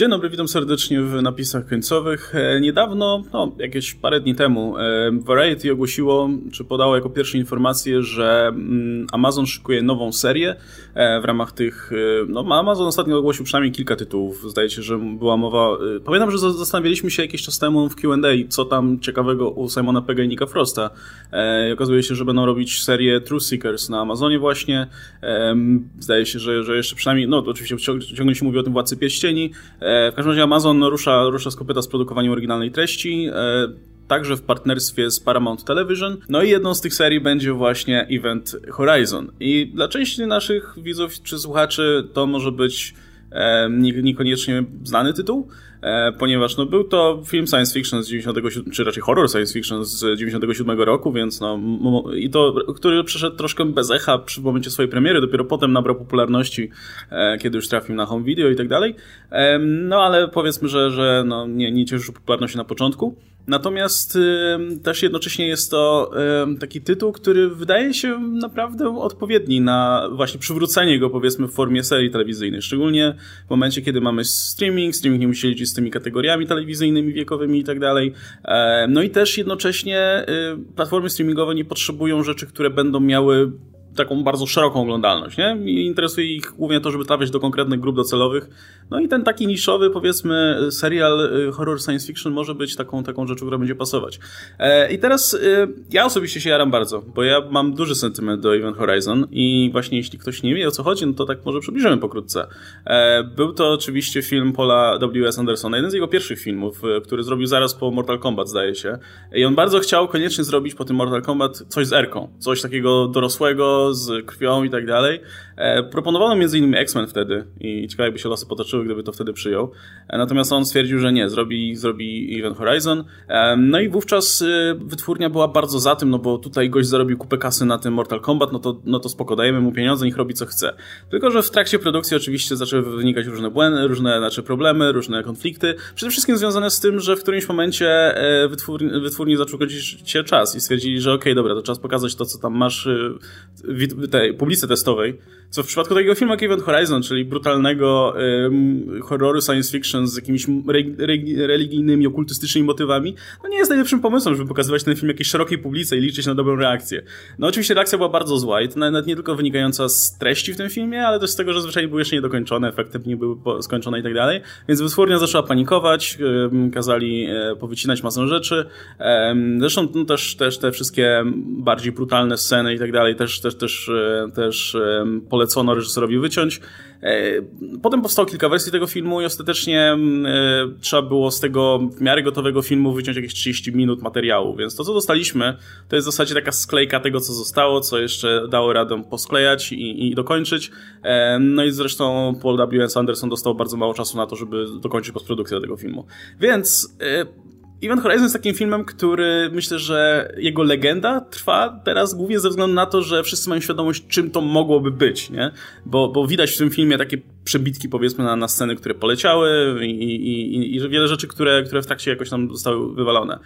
Dzień dobry, witam serdecznie w napisach końcowych. E, niedawno, no jakieś parę dni temu, e, Variety ogłosiło, czy podało jako pierwsze informację, że mm, Amazon szykuje nową serię e, w ramach tych, no Amazon ostatnio ogłosił przynajmniej kilka tytułów, zdaje się, że była mowa, pamiętam, że zastanawialiśmy się jakiś czas temu w Q&A, co tam ciekawego u Simona Pegga i Nicka Frosta. I okazuje się, że będą robić serię True Seekers na Amazonie właśnie. Zdaje się, że, że jeszcze przynajmniej, no to oczywiście ciągle się mówi o tym Władcy Pierścieni, w każdym razie Amazon rusza, rusza z kopyta z produkowaniem oryginalnej treści, e, także w partnerstwie z Paramount Television. No i jedną z tych serii będzie właśnie Event Horizon. I dla części naszych widzów czy słuchaczy to może być e, niekoniecznie znany tytuł, E, ponieważ no, był to film science fiction z 97, czy raczej horror science fiction z 97 roku, więc no, i to, który przeszedł troszkę bez echa przy momencie swojej premiery, dopiero potem nabrał popularności, e, kiedy już trafił na home video i tak dalej. No ale powiedzmy, że, że no, nie, nie cieszył popularności na początku. Natomiast też jednocześnie jest to taki tytuł, który wydaje się naprawdę odpowiedni na właśnie przywrócenie go powiedzmy w formie serii telewizyjnej. Szczególnie w momencie, kiedy mamy streaming, streaming nie musi liczyć z tymi kategoriami telewizyjnymi, wiekowymi i tak dalej. No i też jednocześnie y, platformy streamingowe nie potrzebują rzeczy, które będą miały taką bardzo szeroką oglądalność, nie? Interesuje ich głównie to, żeby trafiać do konkretnych grup docelowych. No i ten taki niszowy, powiedzmy, serial y, horror science fiction może być taką, taką rzeczą, która będzie pasować. E, I teraz y, ja osobiście się jaram bardzo, bo ja mam duży sentyment do Event Horizon i właśnie jeśli ktoś nie wie o co chodzi, no to tak może przybliżymy pokrótce. E, był to oczywiście film Paula W.S. Andersona, jeden z jego pierwszych filmów, y, który zrobił zaraz po Mortal Kombat, zdaje się. I on bardzo chciał koniecznie zrobić po tym Mortal Kombat coś z Erką, coś takiego dorosłego, z krwią i tak dalej. E, proponowano między innymi X-Men wtedy i ciekawe jakby się losy potoczyły, gdyby to wtedy przyjął. E, natomiast on stwierdził, że nie, zrobi, zrobi Event Horizon. E, no i wówczas wytwórnia była bardzo za tym, no bo tutaj gość zarobił kupę kasy na tym Mortal Kombat, no to, no to spoko, dajemy mu pieniądze, niech robi co chce. Tylko, że w trakcie produkcji oczywiście zaczęły wynikać różne błędy, różne znaczy problemy, różne konflikty. Przede wszystkim związane z tym, że w którymś momencie wytwórni, wytwórni zaczął godzić się czas i stwierdzili, że okej, okay, dobra, to czas pokazać to, co tam masz tej publicy testowej, co w przypadku takiego filmu jak Event Horizon, czyli brutalnego ym, horroru science fiction z jakimiś re, re, religijnymi, okultystycznymi motywami, no nie jest najlepszym pomysłem, żeby pokazywać ten film jakiejś szerokiej publice i liczyć na dobrą reakcję. No oczywiście reakcja była bardzo zła i to nawet nie tylko wynikająca z treści w tym filmie, ale też z tego, że zwyczajnie były jeszcze niedokończone, efekty nie były skończone i tak dalej. Więc wytwórnia zaczęła panikować, ym, kazali e, powycinać masę rzeczy. Zresztą no, też, też te wszystkie bardziej brutalne sceny i tak dalej też, też, też, e, też polecono reżyserowi wyciąć. E, potem powstało kilka wersji tego filmu i ostatecznie e, trzeba było z tego w miarę gotowego filmu wyciąć jakieś 30 minut materiału, więc to co dostaliśmy to jest w zasadzie taka sklejka tego co zostało, co jeszcze dało radę posklejać i, i dokończyć. E, no i zresztą Paul W. Anderson dostał bardzo mało czasu na to, żeby dokończyć postprodukcję tego filmu. Więc Event Horizon jest takim filmem, który myślę, że jego legenda trwa teraz głównie ze względu na to, że wszyscy mają świadomość, czym to mogłoby być, nie? Bo, bo widać w tym filmie takie przebitki, powiedzmy, na, na sceny, które poleciały i, i, i, i wiele rzeczy, które, które w trakcie jakoś tam zostały wywalone.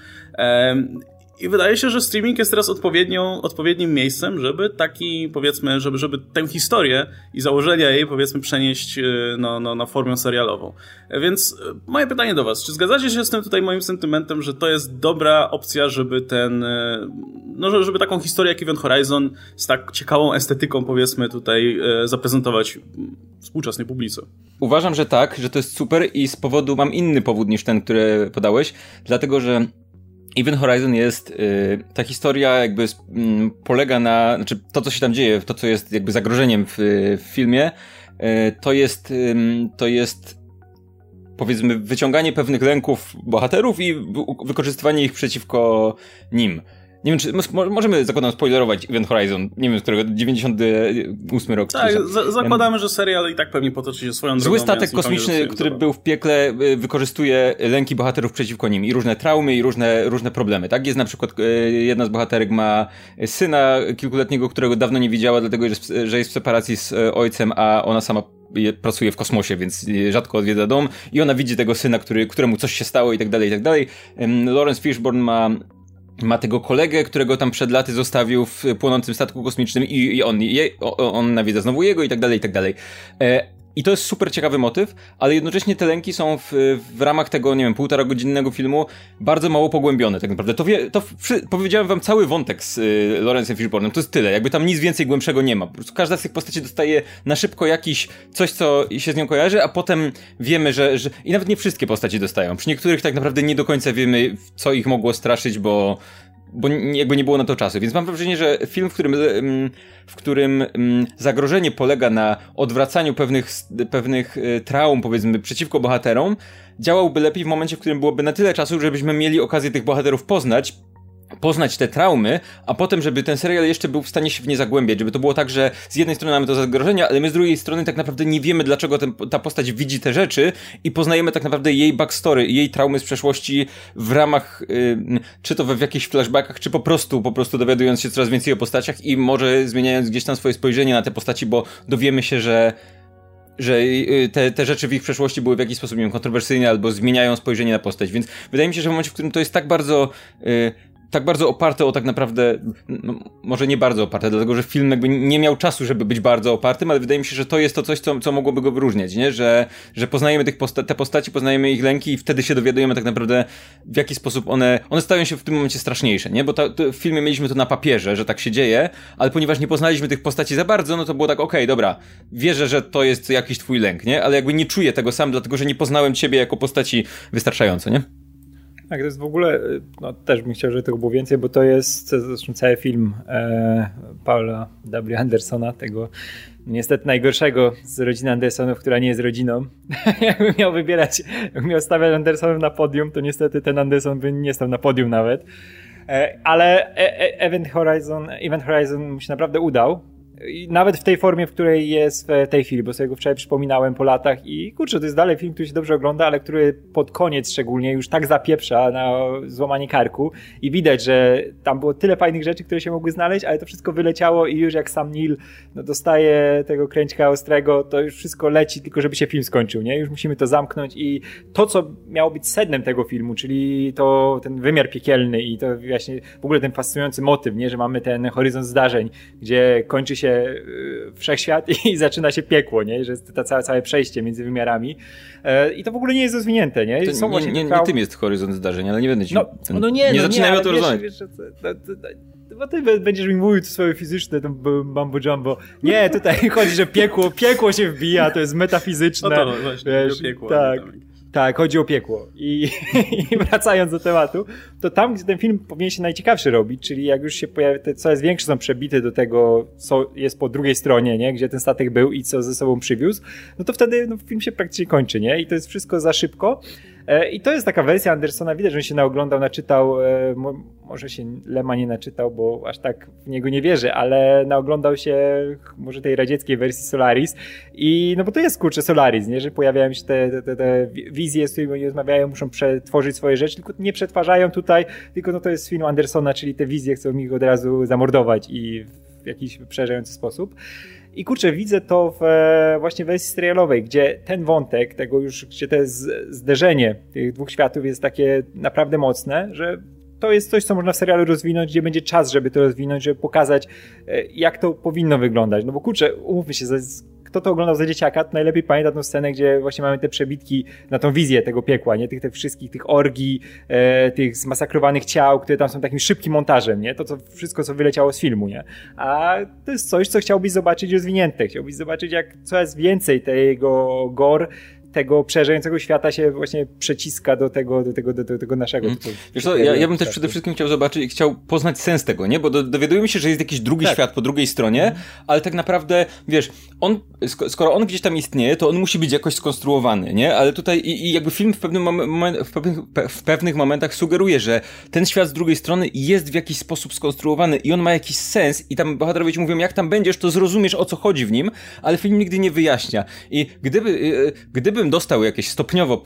I wydaje się, że streaming jest teraz odpowiednią, odpowiednim miejscem, żeby taki, powiedzmy, żeby, żeby tę historię i założenia jej, powiedzmy, przenieść e, no, no, na formę serialową. Więc e, moje pytanie do Was, czy zgadzacie się z tym tutaj moim sentymentem, że to jest dobra opcja, żeby ten, e, no, żeby taką historię jak Event Horizon z tak ciekawą estetyką, powiedzmy, tutaj zaprezentować współczesnej publice? Uważam, że tak, że to jest super i z powodu, mam inny powód niż ten, który podałeś, dlatego, że Event Horizon jest, y, ta historia jakby y, polega na, znaczy to co się tam dzieje, to co jest jakby zagrożeniem w, w filmie, y, to jest, to jest powiedzmy wyciąganie pewnych lęków bohaterów i wykorzystywanie ich przeciwko nim. Nie wiem, czy możemy, zakładam, spoilerować Event Horizon, nie wiem, z którego 98 rok. Tak, zakładamy, że serial i tak pewnie potoczy się swoją drogą. Zły statek kosmiczny, który był w piekle, y, wykorzystuje lęki bohaterów przeciwko nim i różne traumy i różne, różne problemy, tak? Jest na przykład, y, jedna z bohaterek ma syna kilkuletniego, którego dawno nie widziała, dlatego, że jest w separacji z y, ojcem, a ona sama pracuje w kosmosie, więc rzadko odwiedza dom i ona widzi tego syna, który, któremu coś się stało i tak dalej, i tak dalej. Lawrence Fishburne ma ma tego kolegę, którego tam przed laty zostawił w płonącym statku kosmicznym i, i on, je, on nawiedza znowu jego i tak dalej, i tak dalej. E, i to jest super ciekawy motyw, ale jednocześnie te lęki są w, w ramach tego, nie wiem, półtora godzinnego filmu bardzo mało pogłębione tak naprawdę. To, wie, to przy, powiedziałem wam cały wątek z y, Lorenzem Fishburnem, to jest tyle, jakby tam nic więcej głębszego nie ma. Po prostu każda z tych postaci dostaje na szybko jakiś coś, co się z nią kojarzy, a potem wiemy, że, że... i nawet nie wszystkie postaci dostają. Przy niektórych tak naprawdę nie do końca wiemy, co ich mogło straszyć, bo bo jakby nie było na to czasu. Więc mam wrażenie, że film, w którym, w którym zagrożenie polega na odwracaniu pewnych, pewnych y, traum, powiedzmy, przeciwko bohaterom, działałby lepiej w momencie, w którym byłoby na tyle czasu, żebyśmy mieli okazję tych bohaterów poznać, poznać te traumy, a potem, żeby ten serial jeszcze był w stanie się w nie zagłębiać, żeby to było tak, że z jednej strony mamy to zagrożenia, ale my z drugiej strony tak naprawdę nie wiemy, dlaczego ten, ta postać widzi te rzeczy i poznajemy tak naprawdę jej backstory, jej traumy z przeszłości w ramach, yy, czy to we w jakichś flashbackach, czy po prostu, po prostu dowiadując się coraz więcej o postaciach i może zmieniając gdzieś tam swoje spojrzenie na te postaci, bo dowiemy się, że że y, te, te rzeczy w ich przeszłości były w jakiś sposób nie wiem, kontrowersyjne albo zmieniają spojrzenie na postać, więc wydaje mi się, że w momencie, w którym to jest tak bardzo y, tak bardzo oparte o tak naprawdę, no, może nie bardzo oparte, dlatego że film jakby nie miał czasu, żeby być bardzo opartym, ale wydaje mi się, że to jest to coś, co, co mogłoby go wyróżniać, nie? Że, że poznajemy tych posta te postaci, poznajemy ich lęki i wtedy się dowiadujemy tak naprawdę w jaki sposób one, one stają się w tym momencie straszniejsze, nie? Bo ta, w filmie mieliśmy to na papierze, że tak się dzieje, ale ponieważ nie poznaliśmy tych postaci za bardzo, no to było tak, okej, okay, dobra, wierzę, że to jest jakiś twój lęk, nie? Ale jakby nie czuję tego sam, dlatego że nie poznałem ciebie jako postaci wystarczająco, nie? Tak, to jest w ogóle, no też bym chciał, żeby tego było więcej, bo to jest zresztą cały film e, Paula W. Andersona, tego niestety najgorszego z rodziny Andersonów, która nie jest rodziną. Jakbym miał wybierać, jakbym miał stawiać Andersonów na podium, to niestety ten Anderson by nie stał na podium nawet. E, ale e, e, Event Horizon, Event Horizon mu się naprawdę udał nawet w tej formie, w której jest w tej chwili, bo sobie go wczoraj przypominałem po latach i kurczę, to jest dalej film, który się dobrze ogląda, ale który pod koniec szczególnie już tak zapieprza na złamanie karku i widać, że tam było tyle fajnych rzeczy, które się mogły znaleźć, ale to wszystko wyleciało i już jak sam Neil no, dostaje tego kręćka ostrego, to już wszystko leci, tylko żeby się film skończył, nie? Już musimy to zamknąć i to, co miało być sednem tego filmu, czyli to ten wymiar piekielny i to właśnie w ogóle ten fascynujący motyw, nie? Że mamy ten horyzont zdarzeń, gdzie kończy się Y, wszechświat i zaczyna się piekło, nie? Że jest to całe, całe przejście między wymiarami. E, I to w ogóle nie jest rozwinięte, nie? Są nie, nie, nie, tym jest horyzont zdarzeń, ale nie będę ci... No, ten... no nie, nie no zaczynajmy o tym rozmawiać. Bo ty będziesz mi mówił swoje fizyczne, to mambo jumbo. Nie, tutaj chodzi, że piekło, piekło się wbija, to jest metafizyczne. No to no, właśnie, wiesz, piekło. Tak. Tak, chodzi o piekło. I, I, wracając do tematu, to tam, gdzie ten film powinien się najciekawszy robić, czyli jak już się pojawia, te coraz większe są przebity do tego, co jest po drugiej stronie, nie? gdzie ten statek był i co ze sobą przywiózł, no to wtedy no, film się praktycznie kończy, nie? I to jest wszystko za szybko. E, I to jest taka wersja Andersona, widać, że on się naoglądał, naczytał, e, może się Lema nie naczytał, bo aż tak w niego nie wierzy, ale naoglądał się może tej radzieckiej wersji Solaris. I no bo to jest kurczę Solaris, nie, że pojawiają się te, te, te wizje, z którymi oni rozmawiają, muszą przetworzyć swoje rzeczy, tylko nie przetwarzają tutaj, tylko no to jest film Andersona, czyli te wizje chcą ich od razu zamordować i w jakiś przerażający sposób. I kurczę, widzę to w e, właśnie wersji serialowej, gdzie ten wątek, tego już, gdzie to zderzenie tych dwóch światów jest takie naprawdę mocne, że to jest coś, co można w serialu rozwinąć, gdzie będzie czas, żeby to rozwinąć, żeby pokazać, e, jak to powinno wyglądać. No bo kurczę, umówmy się, kto to oglądał za dzieciaka, to najlepiej pamięta tę scenę, gdzie właśnie mamy te przebitki na tą wizję tego piekła, nie? Tych, tych wszystkich, tych orgii, e, tych zmasakrowanych ciał, które tam są takim szybkim montażem, nie? To co, wszystko, co wyleciało z filmu, nie? A to jest coś, co chciałbyś zobaczyć rozwinięte. Chciałbyś zobaczyć, jak coraz więcej tego gore tego przerażającego świata się właśnie przeciska do tego, do tego, do, tego naszego. Mm. Wiesz co, ja, ja bym też przede wszystkim chciał zobaczyć, chciał poznać sens tego, nie? Bo do, dowiadujemy się, że jest jakiś drugi tak. świat po drugiej stronie, mm. ale tak naprawdę, wiesz, on, skoro on gdzieś tam istnieje, to on musi być jakoś skonstruowany, nie? Ale tutaj i, i jakby film w, pewnym moment, w, pewnych, w pewnych momentach sugeruje, że ten świat z drugiej strony jest w jakiś sposób skonstruowany i on ma jakiś sens i tam bohaterowie ci mówią, jak tam będziesz, to zrozumiesz o co chodzi w nim, ale film nigdy nie wyjaśnia. I gdyby, y, y, gdyby dostał jakieś stopniowo,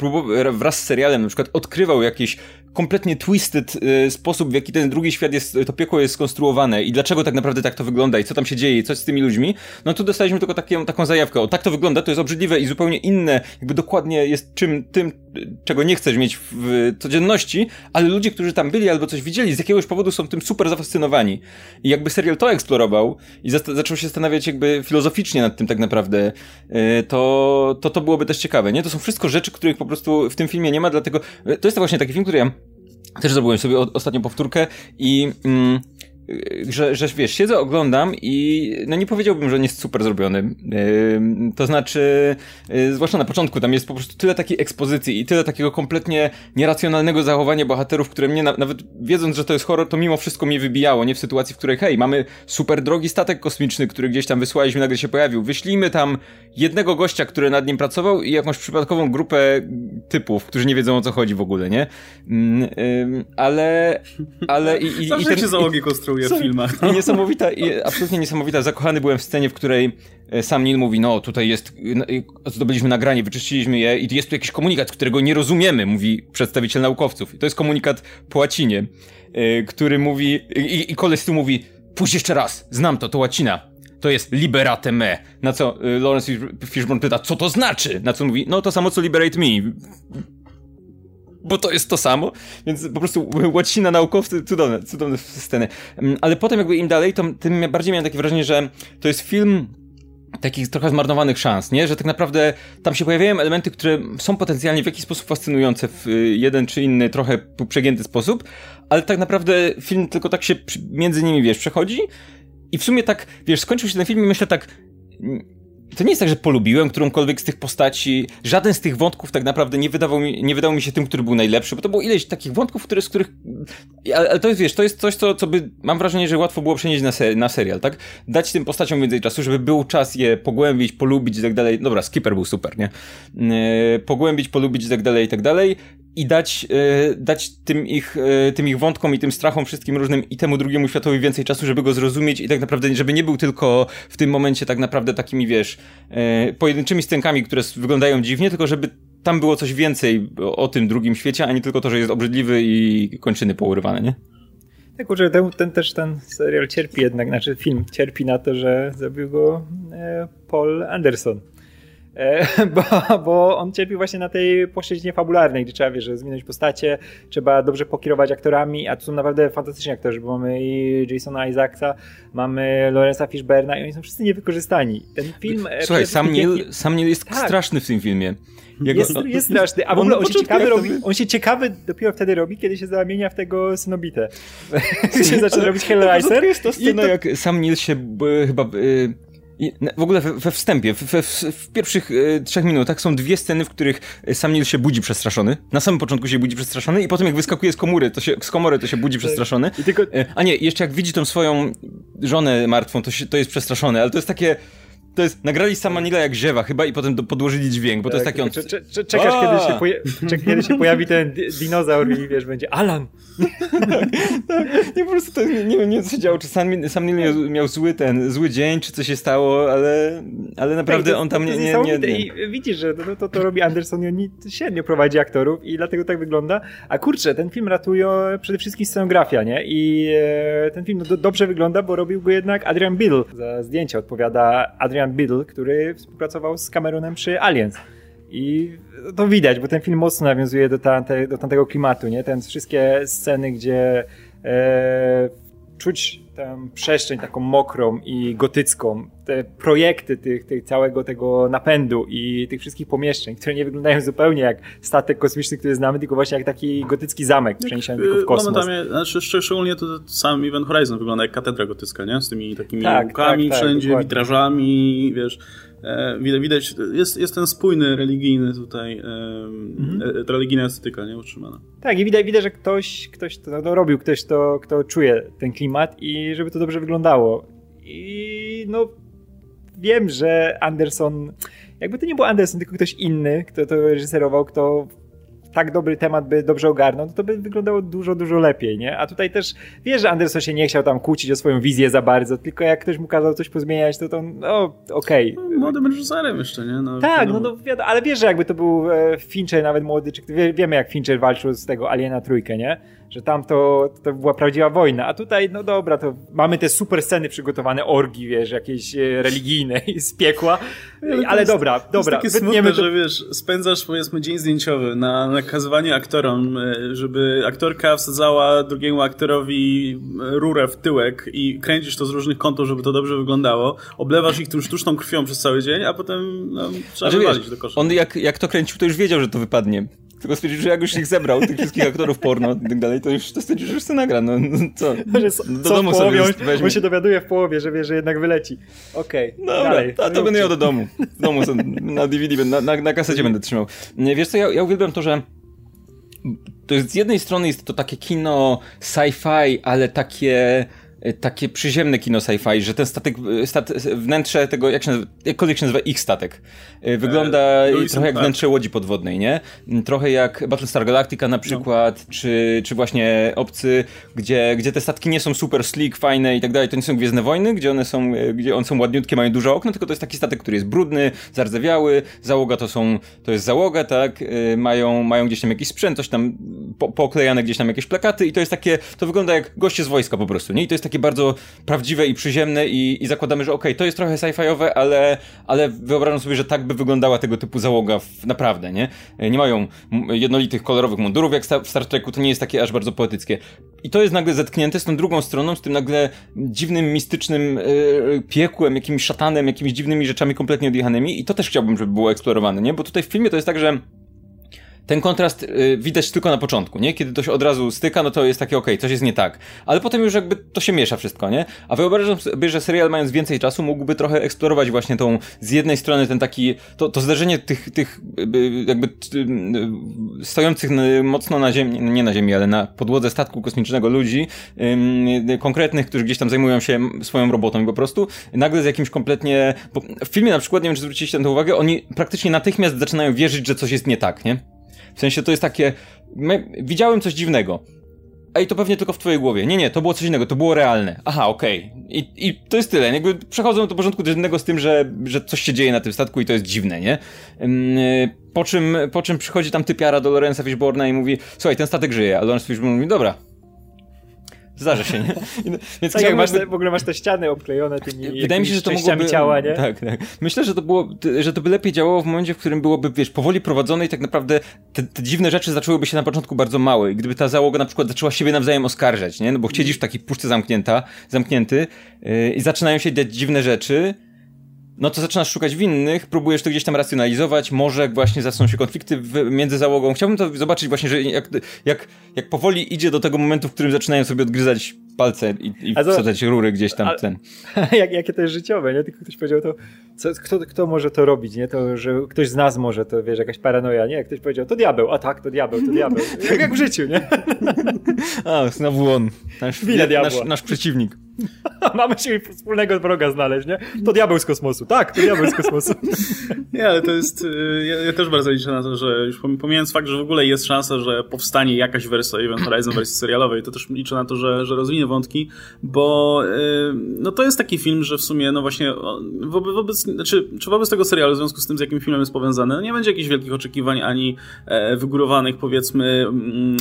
wraz z serialem, na przykład odkrywał jakiś kompletnie twisted y, sposób, w jaki ten drugi świat jest, to piekło jest skonstruowane i dlaczego tak naprawdę tak to wygląda i co tam się dzieje i coś z tymi ludźmi, no tu dostaliśmy tylko takie, taką zajawkę. O, tak to wygląda, to jest obrzydliwe i zupełnie inne, jakby dokładnie jest czym, tym, czego nie chcesz mieć w codzienności, ale ludzie, którzy tam byli albo coś widzieli, z jakiegoś powodu są tym super zafascynowani. I jakby serial to eksplorował i zaczął się zastanawiać jakby filozoficznie nad tym tak naprawdę, y, to, to to byłoby też ciekawe, nie? To są wszystko rzeczy, których po prostu w tym filmie nie ma, dlatego to jest to właśnie taki film, który ja też zrobiłem sobie ostatnią powtórkę i mm, że, że wiesz, siedzę, oglądam i no nie powiedziałbym, że on jest super zrobiony. Yy, to znaczy, yy, zwłaszcza na początku, tam jest po prostu tyle takiej ekspozycji i tyle takiego kompletnie nieracjonalnego zachowania bohaterów, które mnie na, nawet wiedząc, że to jest horror, to mimo wszystko mnie wybijało, nie w sytuacji, w której hej, mamy super drogi statek kosmiczny, który gdzieś tam wysłaliśmy, nagle się pojawił. Wyślijmy tam jednego gościa, który nad nim pracował i jakąś przypadkową grupę typów, którzy nie wiedzą o co chodzi w ogóle, nie? Yy, ale, ale i, i, i ten, się załogi konstruuje w filmach. No. Niesamowita, absolutnie niesamowita. Zakochany byłem w scenie, w której e, sam Neil mówi, no tutaj jest, zdobyliśmy nagranie, wyczyściliśmy je i jest tu jakiś komunikat, którego nie rozumiemy, mówi przedstawiciel naukowców. I to jest komunikat po łacinie, e, który mówi, i, i koleś tu mówi, pójdź jeszcze raz, znam to, to łacina. To jest liberate me. Na co e, Lawrence Fishburne pyta, co to znaczy? Na co mówi, no to samo co liberate me bo to jest to samo, więc po prostu łacina naukowcy, cudowne, cudowne sceny. Mm, ale potem jakby im dalej, to tym bardziej miałem takie wrażenie, że to jest film takich trochę zmarnowanych szans, nie? Że tak naprawdę tam się pojawiają elementy, które są potencjalnie w jakiś sposób fascynujące w y, jeden czy inny, trochę przegięty sposób, ale tak naprawdę film tylko tak się między nimi, wiesz, przechodzi i w sumie tak, wiesz, skończył się ten film i myślę tak to nie jest tak, że polubiłem którąkolwiek z tych postaci. Żaden z tych wątków tak naprawdę nie wydawał mi, nie wydał mi się tym, który był najlepszy, bo to było ileś takich wątków, które, z których. Ale, ale to jest, wiesz, to jest coś, co, co by. Mam wrażenie, że łatwo było przenieść na, ser, na serial, tak? Dać tym postaciom więcej czasu, żeby był czas je pogłębić, polubić i tak dalej. Dobra, Skipper był super, nie? Yy, pogłębić, polubić i tak dalej, i tak dalej i dać, e, dać tym, ich, e, tym ich wątkom i tym strachom wszystkim różnym i temu drugiemu światowi więcej czasu, żeby go zrozumieć i tak naprawdę, żeby nie był tylko w tym momencie tak naprawdę takimi, wiesz, e, pojedynczymi scenkami, które wyglądają dziwnie, tylko żeby tam było coś więcej o tym drugim świecie, a nie tylko to, że jest obrzydliwy i kończyny pourywane, nie? Tak, kurczę, ten, ten, też ten serial cierpi jednak, znaczy film cierpi na to, że zrobił go Paul Anderson. E, bo, bo on cierpi właśnie na tej płaszczyźnie fabularnej, gdzie trzeba, wiesz, że zmieniać postacie, trzeba dobrze pokierować aktorami, a tu są naprawdę fantastyczni aktorzy, bo mamy i Jasona Isaaca, mamy Lorenza Fishberna i oni są wszyscy niewykorzystani. Ten film... E, Słuchaj, sam Neil, sam Neil jest tak. straszny w tym filmie. Jego... Jest, jest straszny, a w ogóle on, on się, ciekawy robi, on się ciekawy dopiero wtedy robi, kiedy się zamienia w tego Synobitę. się zaczyna robić Hellraiser. Jest to scena, to... jak sam Neil się chyba... Y i w ogóle we, we wstępie, w, w, w pierwszych e, trzech minutach są dwie sceny, w których Sam Neill się budzi przestraszony. Na samym początku się budzi przestraszony i potem jak wyskakuje z komury, to się, z komory, to się budzi przestraszony. Tylko... E, a nie, jeszcze jak widzi tą swoją żonę martwą, to, się, to jest przestraszony, ale to jest takie to jest, nagrali sama Nila jak ziewa chyba i potem do, podłożyli dźwięk, bo tak, to jest taki on... czekasz, kiedy się, poja czekasz, kiedy się pojawi ten dinozaur i wiesz, będzie Alan! tak, tak. Nie, po prostu to, nie, nie nie co się działo, czy sam, sam miał, miał, zły ten, zły dzień, czy co się stało, ale, ale naprawdę tak, on tam nie, nie, nie, nie... I widzisz, że to, to, to robi Anderson i on średnio prowadzi aktorów i dlatego tak wygląda. A kurczę, ten film ratuje przede wszystkim scenografia, nie? I e, ten film no, do, dobrze wygląda, bo robił go jednak Adrian Bill. Za zdjęcia odpowiada Adrian Biddle, który współpracował z Cameronem przy Aliens. I to widać, bo ten film mocno nawiązuje do, tamte, do tamtego klimatu, nie? Ten wszystkie sceny, gdzie e, czuć tę przestrzeń taką mokrą i gotycką, te projekty tych, tych całego tego napędu i tych wszystkich pomieszczeń, które nie wyglądają zupełnie jak statek kosmiczny, który znamy, tylko właśnie jak taki gotycki zamek przeniesiony tylko w kosmos. Momentami, znaczy szczególnie to sam Event Horizon wygląda jak katedra gotycka, nie? Z tymi takimi tak, łukami tak, tak, wszędzie, dokładnie. witrażami, wiesz widać, jest, jest ten spójny religijny tutaj, mhm. E, religijna estetyka nie utrzymana. Tak, i widać, widać że ktoś, ktoś to, to robił, ktoś to, kto czuje ten klimat i żeby to dobrze wyglądało. I no, wiem, że Anderson, jakby to nie był Anderson, tylko ktoś inny, kto to reżyserował, kto tak dobry temat by dobrze ogarnął, to by wyglądało dużo, dużo lepiej, nie? A tutaj też wiesz, że Anderson się nie chciał tam kłócić o swoją wizję za bardzo, tylko jak ktoś mu kazał coś pozmieniać, to to, no, okej. Okay. No, młodym reżyserem jeszcze, nie? No, tak, no, no wiadomo, ale wiesz, że jakby to był e, Fincher nawet młody, czy wie, wiemy jak Fincher walczył z tego Aliena trójkę, nie? Że tam to, to była prawdziwa wojna, a tutaj, no dobra, to mamy te super sceny przygotowane, orgi, wiesz, jakieś e, religijne z piekła, ale, ale jest, dobra, dobra. To jest takie smutne, to... że wiesz, spędzasz powiedzmy dzień zdjęciowy na nakazywanie aktorom, e, żeby aktorka wsadzała drugiemu aktorowi rurę w tyłek i kręcisz to z różnych kątów, żeby to dobrze wyglądało, oblewasz ich tym sztuczną krwią przez cały dzień, a potem no, trzeba znaczy, wywalić do kosza. On jak, jak to kręcił, to już wiedział, że to wypadnie. Tylko stwierdził, że jak już ich zebrał, tych wszystkich aktorów porno i tak dalej, to już to stwierdził, że już to nagra. No, no co? Że co, do domu połowie, sobie on, on się dowiaduje w połowie, że wie, że jednak wyleci. Okej, okay, Dobra, dalej. A to będę miał do domu. W domu na DVD, na, na, na kasecie będę trzymał. Wiesz co, ja, ja uwielbiam to, że to jest z jednej strony jest to takie kino sci-fi, ale takie takie przyziemne kino sci-fi, że ten statek, y, stat, wnętrze tego, jak się nazywa, jakkolwiek się nazywa ich statek, y, wygląda e, trochę jak wnętrze łodzi podwodnej, nie? Mm, trochę jak Battlestar Galactica na przykład, no. czy, czy właśnie Obcy, gdzie, gdzie te statki nie są super slick, fajne i tak dalej, to nie są Gwiezdne Wojny, gdzie one są, gdzie one są ładniutkie, mają duże okno, tylko to jest taki statek, który jest brudny, zardzewiały, załoga to są, to jest załoga, tak? Mają, mają gdzieś tam jakiś sprzęt, coś tam po, poklejane gdzieś tam jakieś plakaty i to jest takie, to wygląda jak goście z wojska po prostu, nie? I to jest takie bardzo prawdziwe i przyziemne i, i zakładamy, że okej, okay, to jest trochę sci-fiowe, ale, ale wyobrażam sobie, że tak by wyglądała tego typu załoga w, naprawdę, nie? Nie mają jednolitych, kolorowych mundurów jak w Star Treku, to nie jest takie aż bardzo poetyckie. I to jest nagle zetknięte z tą drugą stroną, z tym nagle dziwnym, mistycznym yy, piekłem, jakimś szatanem, jakimiś dziwnymi rzeczami kompletnie odjechanymi i to też chciałbym, żeby było eksplorowane, nie? Bo tutaj w filmie to jest tak, że ten kontrast y, widać tylko na początku, nie? Kiedy to się od razu styka, no to jest takie, okej, okay, coś jest nie tak. Ale potem już jakby to się miesza wszystko, nie? A wyobrażam sobie, że serial mając więcej czasu mógłby trochę eksplorować właśnie tą, z jednej strony ten taki, to, to zderzenie tych, tych y, jakby y, stojących mocno na ziemi, nie na ziemi, ale na podłodze statku kosmicznego ludzi, konkretnych, którzy gdzieś tam zajmują się swoją robotą i po prostu nagle z jakimś kompletnie, w filmie na przykład, nie wiem czy zwróciliście na to uwagę, oni praktycznie natychmiast zaczynają wierzyć, że coś jest nie tak, nie? W sensie to jest takie. Widziałem coś dziwnego. Ej, to pewnie tylko w twojej głowie. Nie, nie, to było coś innego, to było realne. Aha, okej. Okay. I, I to jest tyle. Jakby przechodzą do porządku dziennego z tym, że, że coś się dzieje na tym statku i to jest dziwne, nie? Po czym, po czym przychodzi tam typiara do Lorenza Fishborna i mówi, słuchaj, ten statek żyje, a Lorenz Fishborn mówi, dobra, Zdarza się, nie? Więc tak jak masz te, w ogóle masz te ściany obklejone tymi Wydaje mi się, że to mogłoby... ciała, nie? Tak, tak. Myślę, że to było, że to by lepiej działało w momencie, w którym byłoby, wiesz, powoli prowadzone i tak naprawdę te, te dziwne rzeczy zaczęłyby się na początku bardzo małe. I gdyby ta załoga na przykład zaczęła siebie nawzajem oskarżać, nie? No bo siedzisz w takiej puszce zamknięta, zamknięty yy, i zaczynają się dziać dziwne rzeczy, no to zaczynasz szukać winnych, próbujesz to gdzieś tam racjonalizować, może właśnie zaczną się konflikty w, między załogą. Chciałbym to zobaczyć właśnie, że jak, jak, jak powoli idzie do tego momentu, w którym zaczynają sobie odgryzać palce i, i to, wsadzać rury gdzieś tam a, ten. Jak, jakie to jest życiowe, nie? Tylko ktoś powiedział to, co, kto, kto może to robić, nie? To, że ktoś z nas może, to wiesz, jakaś paranoja, nie? Jak ktoś powiedział, to diabeł, a tak, to diabeł, to diabeł. jak, jak w życiu, nie? a, znowu on. Nasz, nasz, nasz przeciwnik. Mamy się wspólnego wroga znaleźć, nie? To diabeł z kosmosu. Tak, to diabeł z kosmosu. Nie, ale to jest... Y, ja, ja, też bardzo liczę na to, że już pomijając fakt, że w ogóle jest szansa, że powstanie jakaś wersja Event Horizon wersji serialowej, to też liczę na to, że, że rozwinie wątki, bo y, no to jest taki film, że w sumie no właśnie wobec, wobec znaczy, czy wobec tego serialu, w związku z tym, z jakim filmem jest powiązany, nie będzie jakichś wielkich oczekiwań, ani e, wygórowanych powiedzmy mm,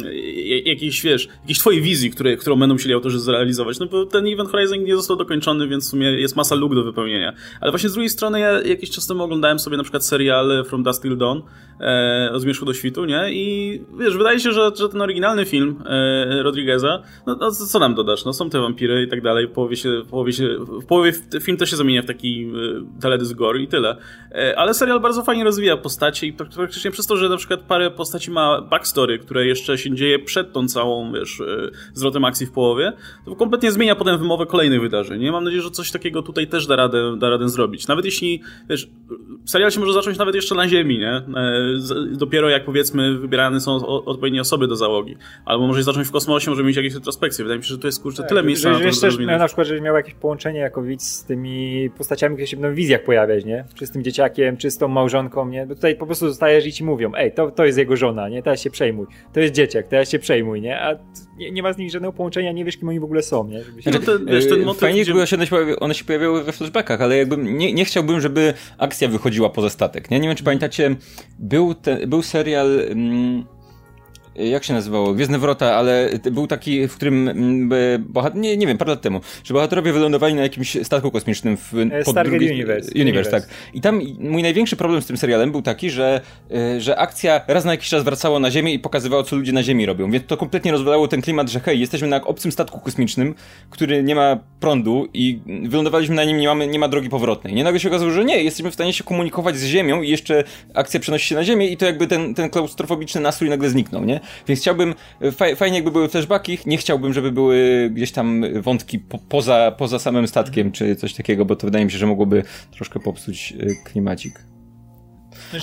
jakiejś, wiesz, jakiejś twojej wizji, które, którą będą musieli autorzy zrealizować, no bo ten Event Horizon nie został dokończony, więc w sumie jest masa luk do wypełnienia. Ale właśnie z drugiej strony ja jakiś czas temu oglądałem sobie na przykład serial From Dust Till Dawn e, od Zmierzchu do Świtu, nie? I wiesz, wydaje się, że, że ten oryginalny film e, Rodrigueza, no, no co nam dodasz? No są te wampiry i tak dalej, w połowie się, w połowie się, w połowie film też się zamienia w taki e, teledysk gore i tyle. E, ale serial bardzo fajnie rozwija postacie i praktycznie przez to, że na przykład parę postaci ma backstory, które jeszcze się dzieje przed tą całą, wiesz, e, zwrotem akcji w połowie, to kompletnie zmienia potem wymowę przełomowe kolejnych wydarzeń. Nie mam nadzieję, że coś takiego tutaj też da radę, da radę zrobić. Nawet jeśli, wiesz, serial się może zacząć nawet jeszcze na ziemi, nie? E, dopiero jak powiedzmy wybierane są odpowiednie osoby do załogi. Albo może zacząć w kosmosie, może mieć jakieś retrospekcje. Wydaje mi się, że to jest kurczę tak, tyle miejsca na to, też miał, na przykład, że miał jakieś połączenie jako widz z tymi postaciami, które się będą w wizjach pojawiać, nie? Czy z tym dzieciakiem, czy z tą małżonką, nie? Bo tutaj po prostu zostajesz i ci mówią, ej, to, to jest jego żona, nie? Teraz się przejmuj. To jest dzieciak, teraz się przejmuj, nie? A nie, nie ma z nich żadnego połączenia, nie wiesz, kim oni w ogóle są, nie? Żeby się... no ten, wiesz, ten motyw, Fajnie, gdzie... one, się one się pojawiały we flashbackach, ale jakby nie, nie chciałbym, żeby akcja wychodziła poza statek, nie? Nie wiem, czy pamiętacie, był, te, był serial... Mm, jak się nazywało? Gwiezdne Wrota, ale był taki, w którym bohater, nie, nie wiem, parę lat temu, że bohaterowie wylądowali na jakimś statku kosmicznym w e, pod Stargate drugi, Universe. Universe. tak. I tam mój największy problem z tym serialem był taki, że, e, że akcja raz na jakiś czas wracała na Ziemię i pokazywała, co ludzie na Ziemi robią, więc to kompletnie rozwalało ten klimat, że hej, jesteśmy na obcym statku kosmicznym, który nie ma prądu i wylądowaliśmy na nim, nie, mamy, nie ma drogi powrotnej. Nie nagle się okazało, że nie, jesteśmy w stanie się komunikować z Ziemią i jeszcze akcja przenosi się na Ziemię i to jakby ten, ten klaustrofobiczny nastrój nagle zniknął, nie? Więc chciałbym, fajnie jakby były flashbacki, nie chciałbym, żeby były gdzieś tam wątki po, poza, poza samym statkiem, czy coś takiego, bo to wydaje mi się, że mogłoby troszkę popsuć y, klimacik.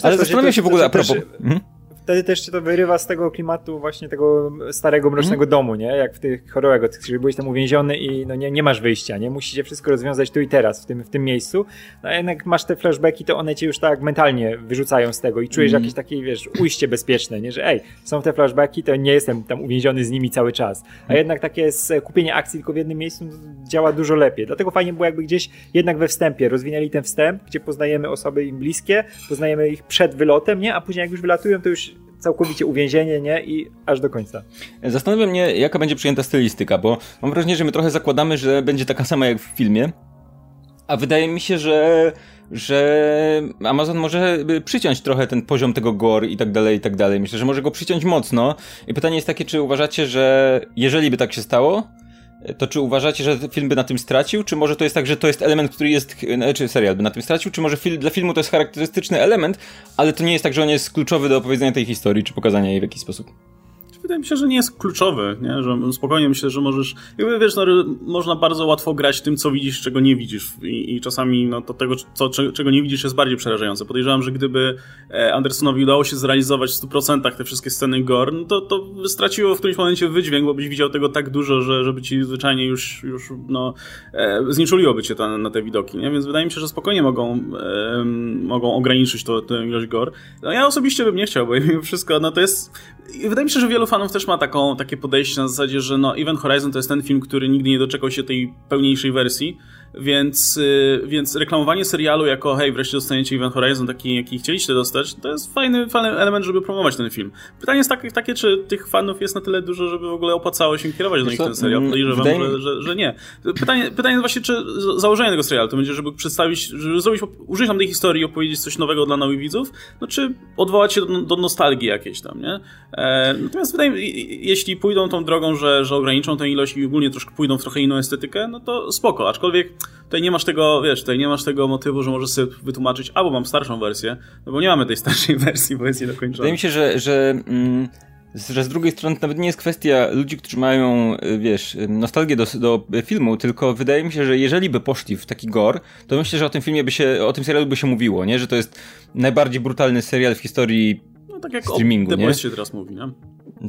Ale zastanawiam się w ogóle a propos... Też... Mhm wtedy też się to wyrywa z tego klimatu właśnie tego starego, mrocznego mm. domu, nie? Jak w tych horrorach, czyli byłeś tam uwięziony i no nie, nie masz wyjścia, nie? Musicie wszystko rozwiązać tu i teraz, w tym, w tym miejscu. No a jednak masz te flashbacki, to one cię już tak mentalnie wyrzucają z tego i czujesz mm. jakieś takie, wiesz, ujście bezpieczne, nie? Że ej, są te flashbacki, to nie jestem tam uwięziony z nimi cały czas. A mm. jednak takie kupienie akcji tylko w jednym miejscu działa dużo lepiej. Dlatego fajnie było jakby gdzieś jednak we wstępie rozwinęli ten wstęp, gdzie poznajemy osoby im bliskie, poznajemy ich przed wylotem, nie? A później jak już wylatują, to już całkowicie uwięzienie, nie? I aż do końca. Zastanawiam mnie, jaka będzie przyjęta stylistyka, bo mam wrażenie, że my trochę zakładamy, że będzie taka sama jak w filmie, a wydaje mi się, że że Amazon może przyciąć trochę ten poziom tego gore i tak dalej, i tak dalej. Myślę, że może go przyciąć mocno. I pytanie jest takie, czy uważacie, że jeżeli by tak się stało, to czy uważacie, że film by na tym stracił, czy może to jest tak, że to jest element, który jest, czy serial by na tym stracił, czy może film, dla filmu to jest charakterystyczny element, ale to nie jest tak, że on jest kluczowy do opowiedzenia tej historii, czy pokazania jej w jakiś sposób? Wydaje mi się, że nie jest kluczowy, nie? że spokojnie myślę, że możesz, jakby wiesz, no, można bardzo łatwo grać tym, co widzisz, czego nie widzisz i, i czasami no, to tego, co, czego nie widzisz jest bardziej przerażające. Podejrzewam, że gdyby e, Andersonowi udało się zrealizować w 100% te wszystkie sceny gore, no to, to straciło w którymś momencie wydźwięk, bo byś widział tego tak dużo, że żeby ci zwyczajnie już, już no, e, znieczuliłoby cię to, na te widoki, nie? Więc wydaje mi się, że spokojnie mogą, e, mogą ograniczyć to, tę ilość gore. No ja osobiście bym nie chciał, bo mimo wszystko, no to jest... Wydaje mi się, że wielu fanów też ma taką, takie podejście na zasadzie, że no Event Horizon to jest ten film, który nigdy nie doczekał się tej pełniejszej wersji, więc, y, więc reklamowanie serialu jako hej, wreszcie dostaniecie Event Horizon taki, jaki chcieliście dostać, to jest fajny, fajny element, żeby promować ten film. Pytanie jest takie, takie, czy tych fanów jest na tyle dużo, żeby w ogóle opłacało się kierować do nich ten serial. Mm, Podejrzewam, że, że, że nie. Pytanie, pytanie jest właśnie, czy założenie tego serialu to będzie, żeby przedstawić, żeby zrobić, użyć tam tej historii i opowiedzieć coś nowego dla nowych widzów, no czy odwołać się do, do nostalgii jakiejś tam, nie? E, natomiast wydaje mi jeśli pójdą tą drogą, że, że ograniczą tę ilość i ogólnie troszkę pójdą w trochę inną estetykę, no to spoko, aczkolwiek tutaj nie masz tego, wiesz, tutaj nie masz tego motywu, że możesz sobie wytłumaczyć, albo mam starszą wersję, no bo nie mamy tej starszej wersji, bo jest niedokończona. Wydaje mi się, że, że mm że z drugiej strony nawet nie jest kwestia ludzi, którzy mają, y, wiesz, nostalgię do, do filmu, tylko wydaje mi się, że jeżeli by poszli w taki gore, to myślę, że o tym filmie by się, o tym serialu by się mówiło, nie? Że to jest najbardziej brutalny serial w historii no, tak jak streamingu, o The nie? się teraz mówi, nie?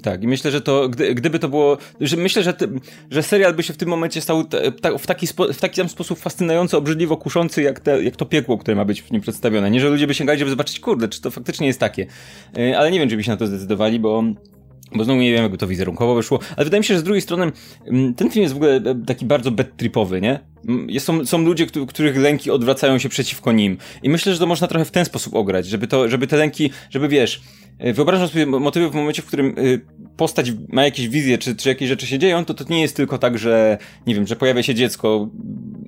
Tak, i myślę, że to, gdy, gdyby to było, że myślę, że, ty, że serial by się w tym momencie stał ta, w, taki spo, w taki sam sposób fascynujący, obrzydliwo kuszący, jak, te, jak to piekło, które ma być w nim przedstawione. Nie, że ludzie by sięgali, żeby zobaczyć, kurde, czy to faktycznie jest takie. Y, ale nie wiem, czy by się na to zdecydowali, bo bo znowu nie wiem, jakby to wizerunkowo wyszło, ale wydaje mi się, że z drugiej strony mm, ten film jest w ogóle e, taki bardzo bad tripowy, nie? Mm, są, są ludzie, których lęki odwracają się przeciwko nim. I myślę, że to można trochę w ten sposób ograć, żeby to, żeby te lęki, żeby wiesz, e, wyobrażam sobie motywy w momencie, w którym e, postać ma jakieś wizje, czy, czy jakieś rzeczy się dzieją, to to nie jest tylko tak, że, nie wiem, że pojawia się dziecko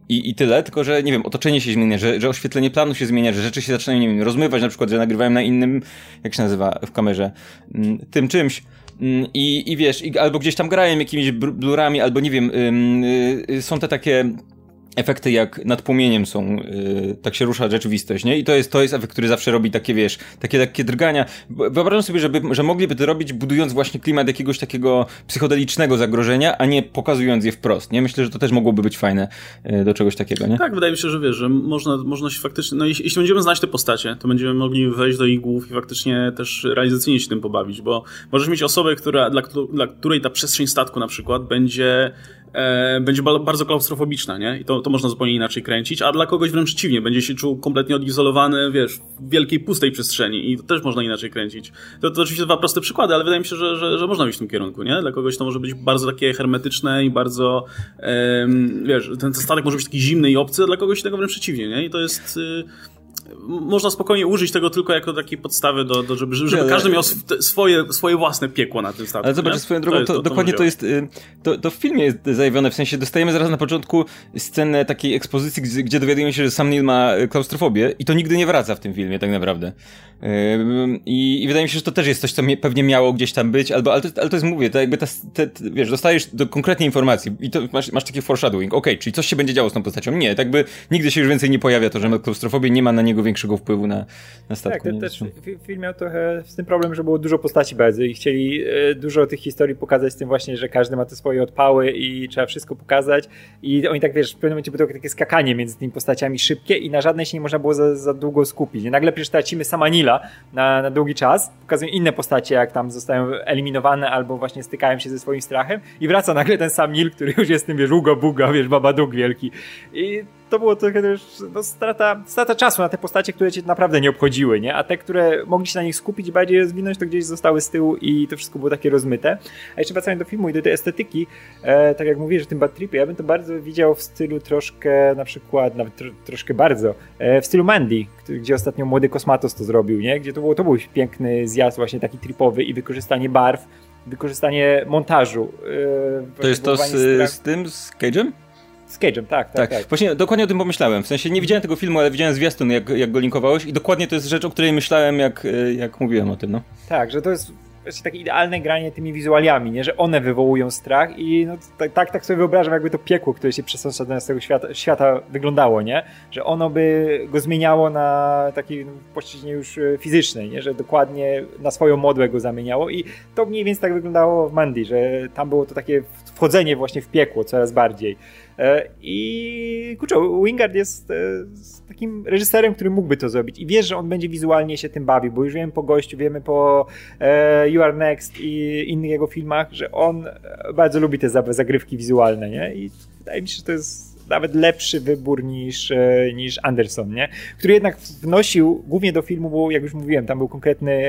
i, i tyle, tylko że, nie wiem, otoczenie się zmienia, że, że oświetlenie planu się zmienia, że rzeczy się zaczynają, nie wiem, rozmywać, na przykład, że nagrywają na innym, jak się nazywa w kamerze, mm, tym czymś. Mm, I, i wiesz, i, albo gdzieś tam grają jakimiś blurami, albo nie wiem, y, y, są te takie efekty jak nad płomieniem są, yy, tak się rusza rzeczywistość, nie? I to jest, to jest efekt, który zawsze robi takie, wiesz, takie, takie drgania. Wyobrażam sobie, żeby, że mogliby to robić budując właśnie klimat jakiegoś takiego psychodelicznego zagrożenia, a nie pokazując je wprost, nie? Myślę, że to też mogłoby być fajne yy, do czegoś takiego, nie? Tak, wydaje mi się, że wiesz, że można, można się faktycznie, no jeśli, jeśli będziemy znać te postacie, to będziemy mogli wejść do ich głów i faktycznie też realizacyjnie się tym pobawić, bo możesz mieć osobę, która, dla, dla której ta przestrzeń statku na przykład będzie e, będzie bardzo klaustrofobiczna, nie? I to, to można zupełnie inaczej kręcić, a dla kogoś wręcz przeciwnie, będzie się czuł kompletnie odizolowany, wiesz, w wielkiej, pustej przestrzeni i to też można inaczej kręcić. To, to oczywiście dwa proste przykłady, ale wydaje mi się, że, że, że można iść w tym kierunku, nie? Dla kogoś to może być bardzo takie hermetyczne i bardzo, e, wiesz, ten, ten statek może być taki zimny i obcy, a dla kogoś tego wręcz przeciwnie, nie? I to jest... E, można spokojnie użyć tego tylko jako takiej podstawy, do, do żeby, żeby nie, każdy miał swoje, swoje własne piekło na tym statku. Ale zobacz, swoją drogą, to, to, to dokładnie to jest, y, to, to w filmie jest zajawione, w sensie dostajemy zaraz na początku scenę takiej ekspozycji, gdzie, gdzie dowiadujemy się, że sam Neil ma klaustrofobię i to nigdy nie wraca w tym filmie tak naprawdę. I, I, wydaje mi się, że to też jest coś, co pewnie miało gdzieś tam być, albo, ale, to, ale to jest, mówię, to jakby ta, te, wiesz, dostajesz do konkretnej informacji i to masz, masz taki foreshadowing, okej, okay, czyli coś się będzie działo z tą postacią. Nie, tak by nigdy się już więcej nie pojawia to, że ma klaustrofobię, nie ma na niego większego wpływu na, na statku. Tak, też film miał trochę z tym problem, że było dużo postaci bardzo i chcieli e, dużo tych historii pokazać z tym właśnie, że każdy ma te swoje odpały i trzeba wszystko pokazać i oni tak, wiesz, w pewnym momencie było takie skakanie między tymi postaciami szybkie i na żadnej się nie można było za, za długo skupić. I nagle przecież tracimy Samanila, na, na długi czas, pokazują inne postacie, jak tam zostają eliminowane albo właśnie stykają się ze swoim strachem i wraca nagle ten sam Nil, który już jest tym, wiesz, Ugo Buga, wiesz, Babaduk wielki. I to było trochę też no, strata, strata czasu na te postacie, które cię naprawdę nie obchodziły, nie? A te, które mogli się na nich skupić i bardziej rozwinąć, to gdzieś zostały z tyłu i to wszystko było takie rozmyte. A jeszcze wracając do filmu i do tej estetyki, e, tak jak mówię, że tym bad tripie, ja bym to bardzo widział w stylu troszkę, na przykład, nawet tro, troszkę bardzo, e, w stylu Mandy, gdzie ostatnio młody Kosmatos to zrobił, nie? Gdzie to, było, to był piękny zjazd właśnie taki tripowy i wykorzystanie barw, wykorzystanie montażu. E, to jest to z, z tym, z Cage'em? Z Cage'em, tak, tak, tak, tak. Właśnie dokładnie o tym pomyślałem. W sensie nie widziałem tego filmu, ale widziałem zwiastun, jak, jak go linkowałeś i dokładnie to jest rzecz, o której myślałem, jak, e, jak mówiłem o tym, no. Tak, że to jest właśnie takie idealne granie tymi wizualiami, nie? że one wywołują strach i no, tak, tak, tak sobie wyobrażam, jakby to piekło, które się przesadza z tego świata, świata wyglądało, nie? Że ono by go zmieniało na takiej no, płaszczyźnie już e, fizycznej, nie? Że dokładnie na swoją modłę go zamieniało i to mniej więcej tak wyglądało w Mandy, że tam było to takie wchodzenie właśnie w piekło coraz bardziej. E, I kurczę, Wingard jest e, takim reżyserem, który mógłby to zrobić i wiesz, że on będzie wizualnie się tym bawił, bo już wiemy po gościu, wiemy po e, You Are Next i innych jego filmach, że on bardzo lubi te zagrywki wizualne, nie? I wydaje mi się, że to jest nawet lepszy wybór niż, niż Anderson, nie? Który jednak wnosił głównie do filmu, bo jak już mówiłem, tam był konkretny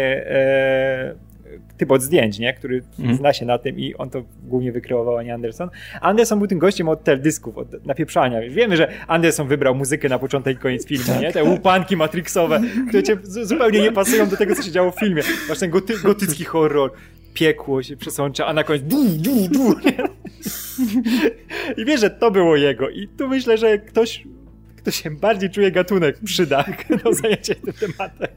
typ od zdjęć, nie? który mm. zna się na tym i on to głównie wykreował, a nie Anderson. Anderson był tym gościem od teledysków, od napieprzania. Wiemy, że Anderson wybrał muzykę na początek i koniec filmu, tak. nie? Te łupanki matrixowe, które cię zupełnie nie pasują do tego, co się działo w filmie. Masz ten goty gotycki horror piekło się przesącza, a na koniec du, du, du. I wiesz, że to było jego. I tu myślę, że ktoś kto się bardziej czuje gatunek przyda do zajęcia tym tematem.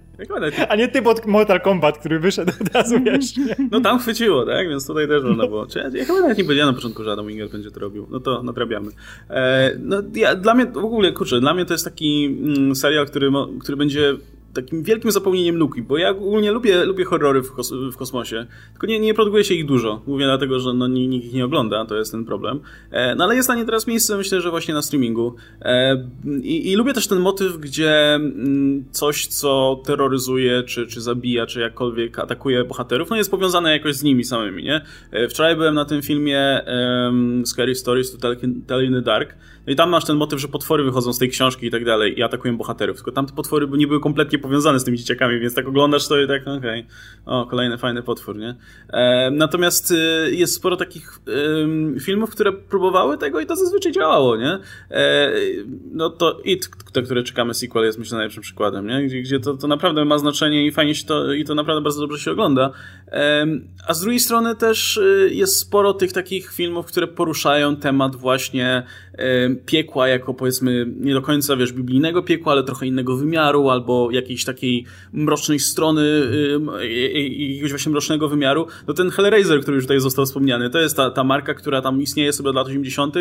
A nie typ od Mortal Kombat, który wyszedł od razu, wiesz. Nie? No tam chwyciło, tak? Więc tutaj też można było. Ja chyba nawet nie powiedziałem na początku, że Adam Winger będzie to robił. No to nadrabiamy. E, no ja, dla mnie, w ogóle, kurczę, dla mnie to jest taki mm, serial, który, który będzie takim wielkim zapełnieniem luki, bo ja ogólnie lubię, lubię horrory w, kos w kosmosie, tylko nie, nie produkuje się ich dużo. Mówię dlatego, że no, nikt ich nie ogląda, to jest ten problem. E, no ale jest na nie teraz miejsce, myślę, że właśnie na streamingu. E, i, i, lubię też ten motyw, gdzie m, mm, coś, co terroryzuje, czy, czy zabija, czy jakkolwiek atakuje bohaterów, no jest powiązane jakoś z nimi samymi, nie? E, wczoraj byłem na tym filmie Scary Stories to Tell, in the Dark, no i tam masz ten motyw, że potwory wychodzą z tej książki i tak dalej i atakują bohaterów. Tylko tam te potwory nie były kompletnie powiązane z tymi dzieciakami, więc tak oglądasz to i tak, okej, okay. o, kolejny fajny potwór, nie? E, natomiast y, jest sporo takich y, filmów, które próbowały tego i to zazwyczaj działało, nie? E, no to It, te, które czekamy sequel jest myślę najlepszym przykładem, nie? Gdzie, gdzie to, to naprawdę ma znaczenie i fajnie się to, i to naprawdę bardzo dobrze się ogląda. E, a z drugiej strony też y, jest sporo tych takich filmów, które poruszają temat właśnie piekła jako powiedzmy nie do końca, wiesz, biblijnego piekła, ale trochę innego wymiaru albo jakiejś takiej mrocznej strony jakiegoś właśnie mrocznego wymiaru. No ten Hellraiser, który już tutaj został wspomniany, to jest ta, ta marka, która tam istnieje sobie od lat 80.,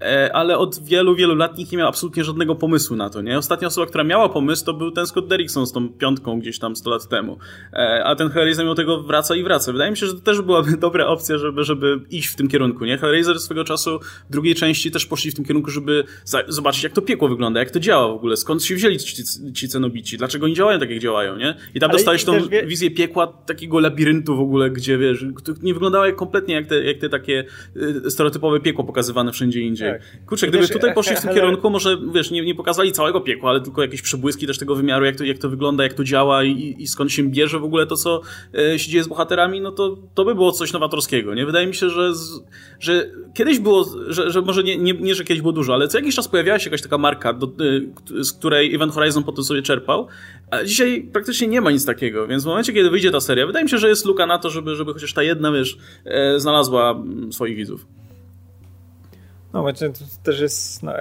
e, ale od wielu, wielu lat nikt nie miał absolutnie żadnego pomysłu na to, nie? Ostatnia osoba, która miała pomysł, to był ten Scott Derrickson z tą piątką gdzieś tam 100 lat temu. E, a ten Hellraiser mimo tego wraca i wraca. Wydaje mi się, że to też byłaby dobra opcja, żeby, żeby iść w tym kierunku, nie? Hellraiser swego czasu w drugiej części też w tym kierunku, żeby zobaczyć, jak to piekło wygląda, jak to działa w ogóle, skąd się wzięli ci, ci cenobici, dlaczego oni działają tak, jak działają, nie? I tam Ale dostałeś tą wie... wizję piekła, takiego labiryntu w ogóle, gdzie, wiesz, nie wyglądało jak kompletnie jak te, jak te takie y, stereotypowe piekło pokazywane wszędzie indziej. Tak. Kurczę, gdyby tutaj poszli w tym kierunku, może, wiesz, nie, nie pokazali całego piekła, ale tylko jakieś przebłyski też tego wymiaru, jak to, jak to wygląda, jak to działa i, i skąd się bierze w ogóle to, co e, się dzieje z bohaterami, no to, to by było coś nowatorskiego, nie? Wydaje mi się, że, z, że kiedyś było, że, że może nie, nie, nie, że kiedyś było dużo, ale co jakiś czas pojawiała się jakaś taka marka, do, e, z której Event Horizon potem sobie czerpał, a dzisiaj praktycznie nie ma nic takiego, więc w momencie, kiedy wyjdzie ta seria, wydaje mi się, że jest luka na to, żeby, żeby chociaż ta jedna, wiesz, e, znalazła mm, swoich widzów. No, właśnie to też jest, no,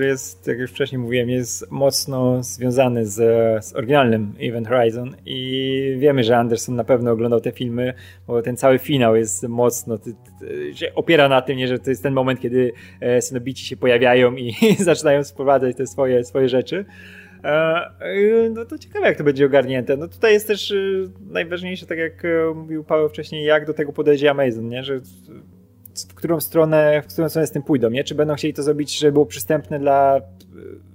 jest, jak już wcześniej mówiłem, jest mocno związany z, z oryginalnym Event Horizon i wiemy, że Anderson na pewno oglądał te filmy, bo ten cały finał jest mocno, ty, ty, się opiera na tym, nie, że to jest ten moment, kiedy e, synobici się pojawiają i zaczynają sprowadzać te swoje, swoje rzeczy. E, no to ciekawe, jak to będzie ogarnięte. No tutaj jest też e, najważniejsze, tak jak e, mówił Paweł wcześniej, jak do tego podejdzie Amazon, nie? że w którą stronę, w którą stronę z tym pójdą, nie? Czy będą chcieli to zrobić, żeby było przystępne dla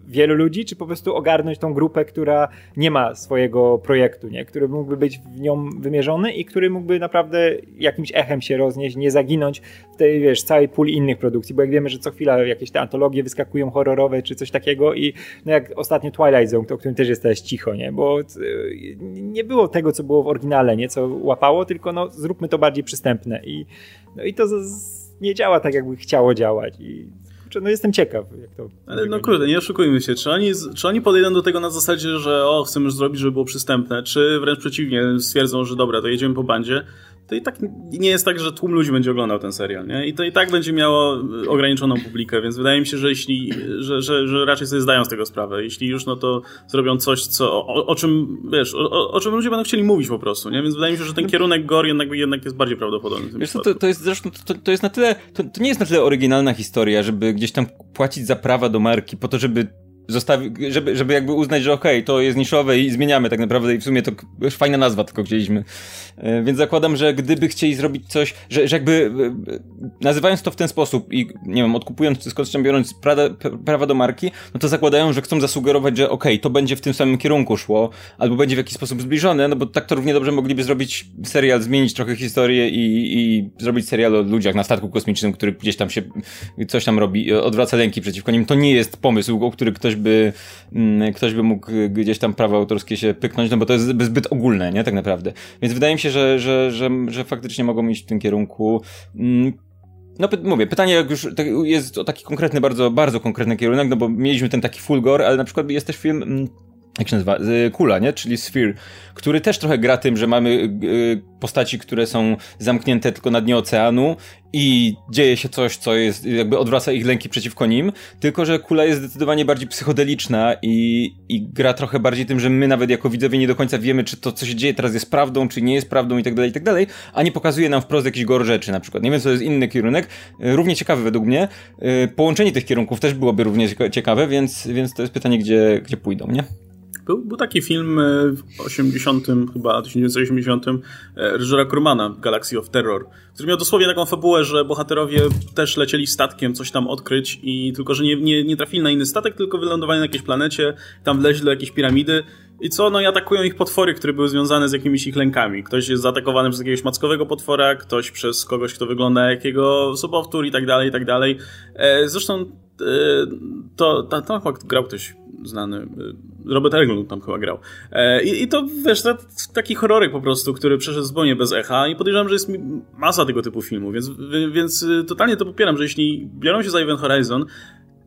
wielu ludzi, czy po prostu ogarnąć tą grupę, która nie ma swojego projektu, nie? który mógłby być w nią wymierzony i który mógłby naprawdę jakimś echem się roznieść, nie zaginąć w tej, wiesz, całej puli innych produkcji, bo jak wiemy, że co chwila jakieś te antologie wyskakują horrorowe, czy coś takiego i no jak ostatnio Twilight Zone, o którym też jest teraz cicho, nie? Bo y, nie było tego, co było w oryginale, nie? Co łapało, tylko no zróbmy to bardziej przystępne i, no i to z, nie działa tak, jakby chciało działać i kurczę, no jestem ciekaw, jak to. Ale no kurde, nie oszukujmy się. Czy oni, czy oni podejdą do tego na zasadzie, że o, chcemy już zrobić, żeby było przystępne, czy wręcz przeciwnie, stwierdzą, że dobra, to jedziemy po bandzie, to i tak nie jest tak, że tłum ludzi będzie oglądał ten serial, nie? I to i tak będzie miało ograniczoną publikę, więc wydaje mi się, że jeśli, że, że, że raczej sobie zdają z tego sprawę. Jeśli już, no to zrobią coś, co, o, o czym, wiesz, o, o, czym ludzie będą chcieli mówić po prostu, nie? Więc wydaje mi się, że ten kierunek gore jednak, jednak jest bardziej prawdopodobny. Wiesz, to, to jest zresztą, to, to jest na tyle, to, to nie jest na tyle oryginalna historia, żeby gdzieś tam płacić za prawa do marki po to, żeby zostawi, żeby, żeby jakby uznać, że okej, okay, to jest niszowe i zmieniamy tak naprawdę i w sumie to już fajna nazwa tylko chcieliśmy. E, więc zakładam, że gdyby chcieli zrobić coś, że, że jakby e, nazywając to w ten sposób i nie wiem, odkupując, skąd biorąc prawa, prawa do marki, no to zakładają, że chcą zasugerować, że okej, okay, to będzie w tym samym kierunku szło, albo będzie w jakiś sposób zbliżone, no bo tak to równie dobrze mogliby zrobić serial, zmienić trochę historię i, i zrobić serial o ludziach na statku kosmicznym, który gdzieś tam się coś tam robi, odwraca lęki przeciwko nim. To nie jest pomysł, o który ktoś ktoś by, mm, ktoś by mógł gdzieś tam prawa autorskie się pyknąć, no bo to jest zbyt ogólne, nie, tak naprawdę. Więc wydaje mi się, że, że, że, że faktycznie mogą iść w tym kierunku. Mm, no mówię, pytanie jak już tak, jest o taki konkretny, bardzo, bardzo konkretny kierunek, no bo mieliśmy ten taki fulgor, ale na przykład jest też film mm, jak się nazywa, Kula, nie? Czyli Sphere, który też trochę gra tym, że mamy y, postaci, które są zamknięte tylko na dnie oceanu i dzieje się coś, co jest, jakby odwraca ich lęki przeciwko nim, tylko że Kula jest zdecydowanie bardziej psychodeliczna i, i gra trochę bardziej tym, że my nawet jako widzowie nie do końca wiemy, czy to, co się dzieje teraz jest prawdą, czy nie jest prawdą i tak dalej, i tak dalej, a nie pokazuje nam wprost jakichś gor rzeczy na przykład. Nie wiem, co jest inny kierunek, y, równie ciekawy według mnie. Y, połączenie tych kierunków też byłoby równie ciekawe, więc, więc to jest pytanie, gdzie, gdzie pójdą, nie? Był, był taki film e, w 80, chyba 1980, e, reżysera Krumana, Galaxy of Terror, który miał dosłownie taką fabułę, że bohaterowie też lecieli statkiem coś tam odkryć i tylko, że nie, nie, nie trafili na inny statek, tylko wylądowali na jakiejś planecie, tam wleźli do jakiejś piramidy i co? No i atakują ich potwory, które były związane z jakimiś ich lękami. Ktoś jest zaatakowany przez jakiegoś mackowego potwora, ktoś przez kogoś, kto wygląda jak jego sobowtór i tak dalej, i tak dalej. E, zresztą to, to, to grał ktoś znany. Robert Englund tam chyba grał. E, I, i to, wiesz, taki horrorek po prostu, który przeszedł zupełnie bez echa i podejrzewam, że jest masa tego typu filmów, więc, więc y, totalnie to popieram, że jeśli biorą się za Event Horizon,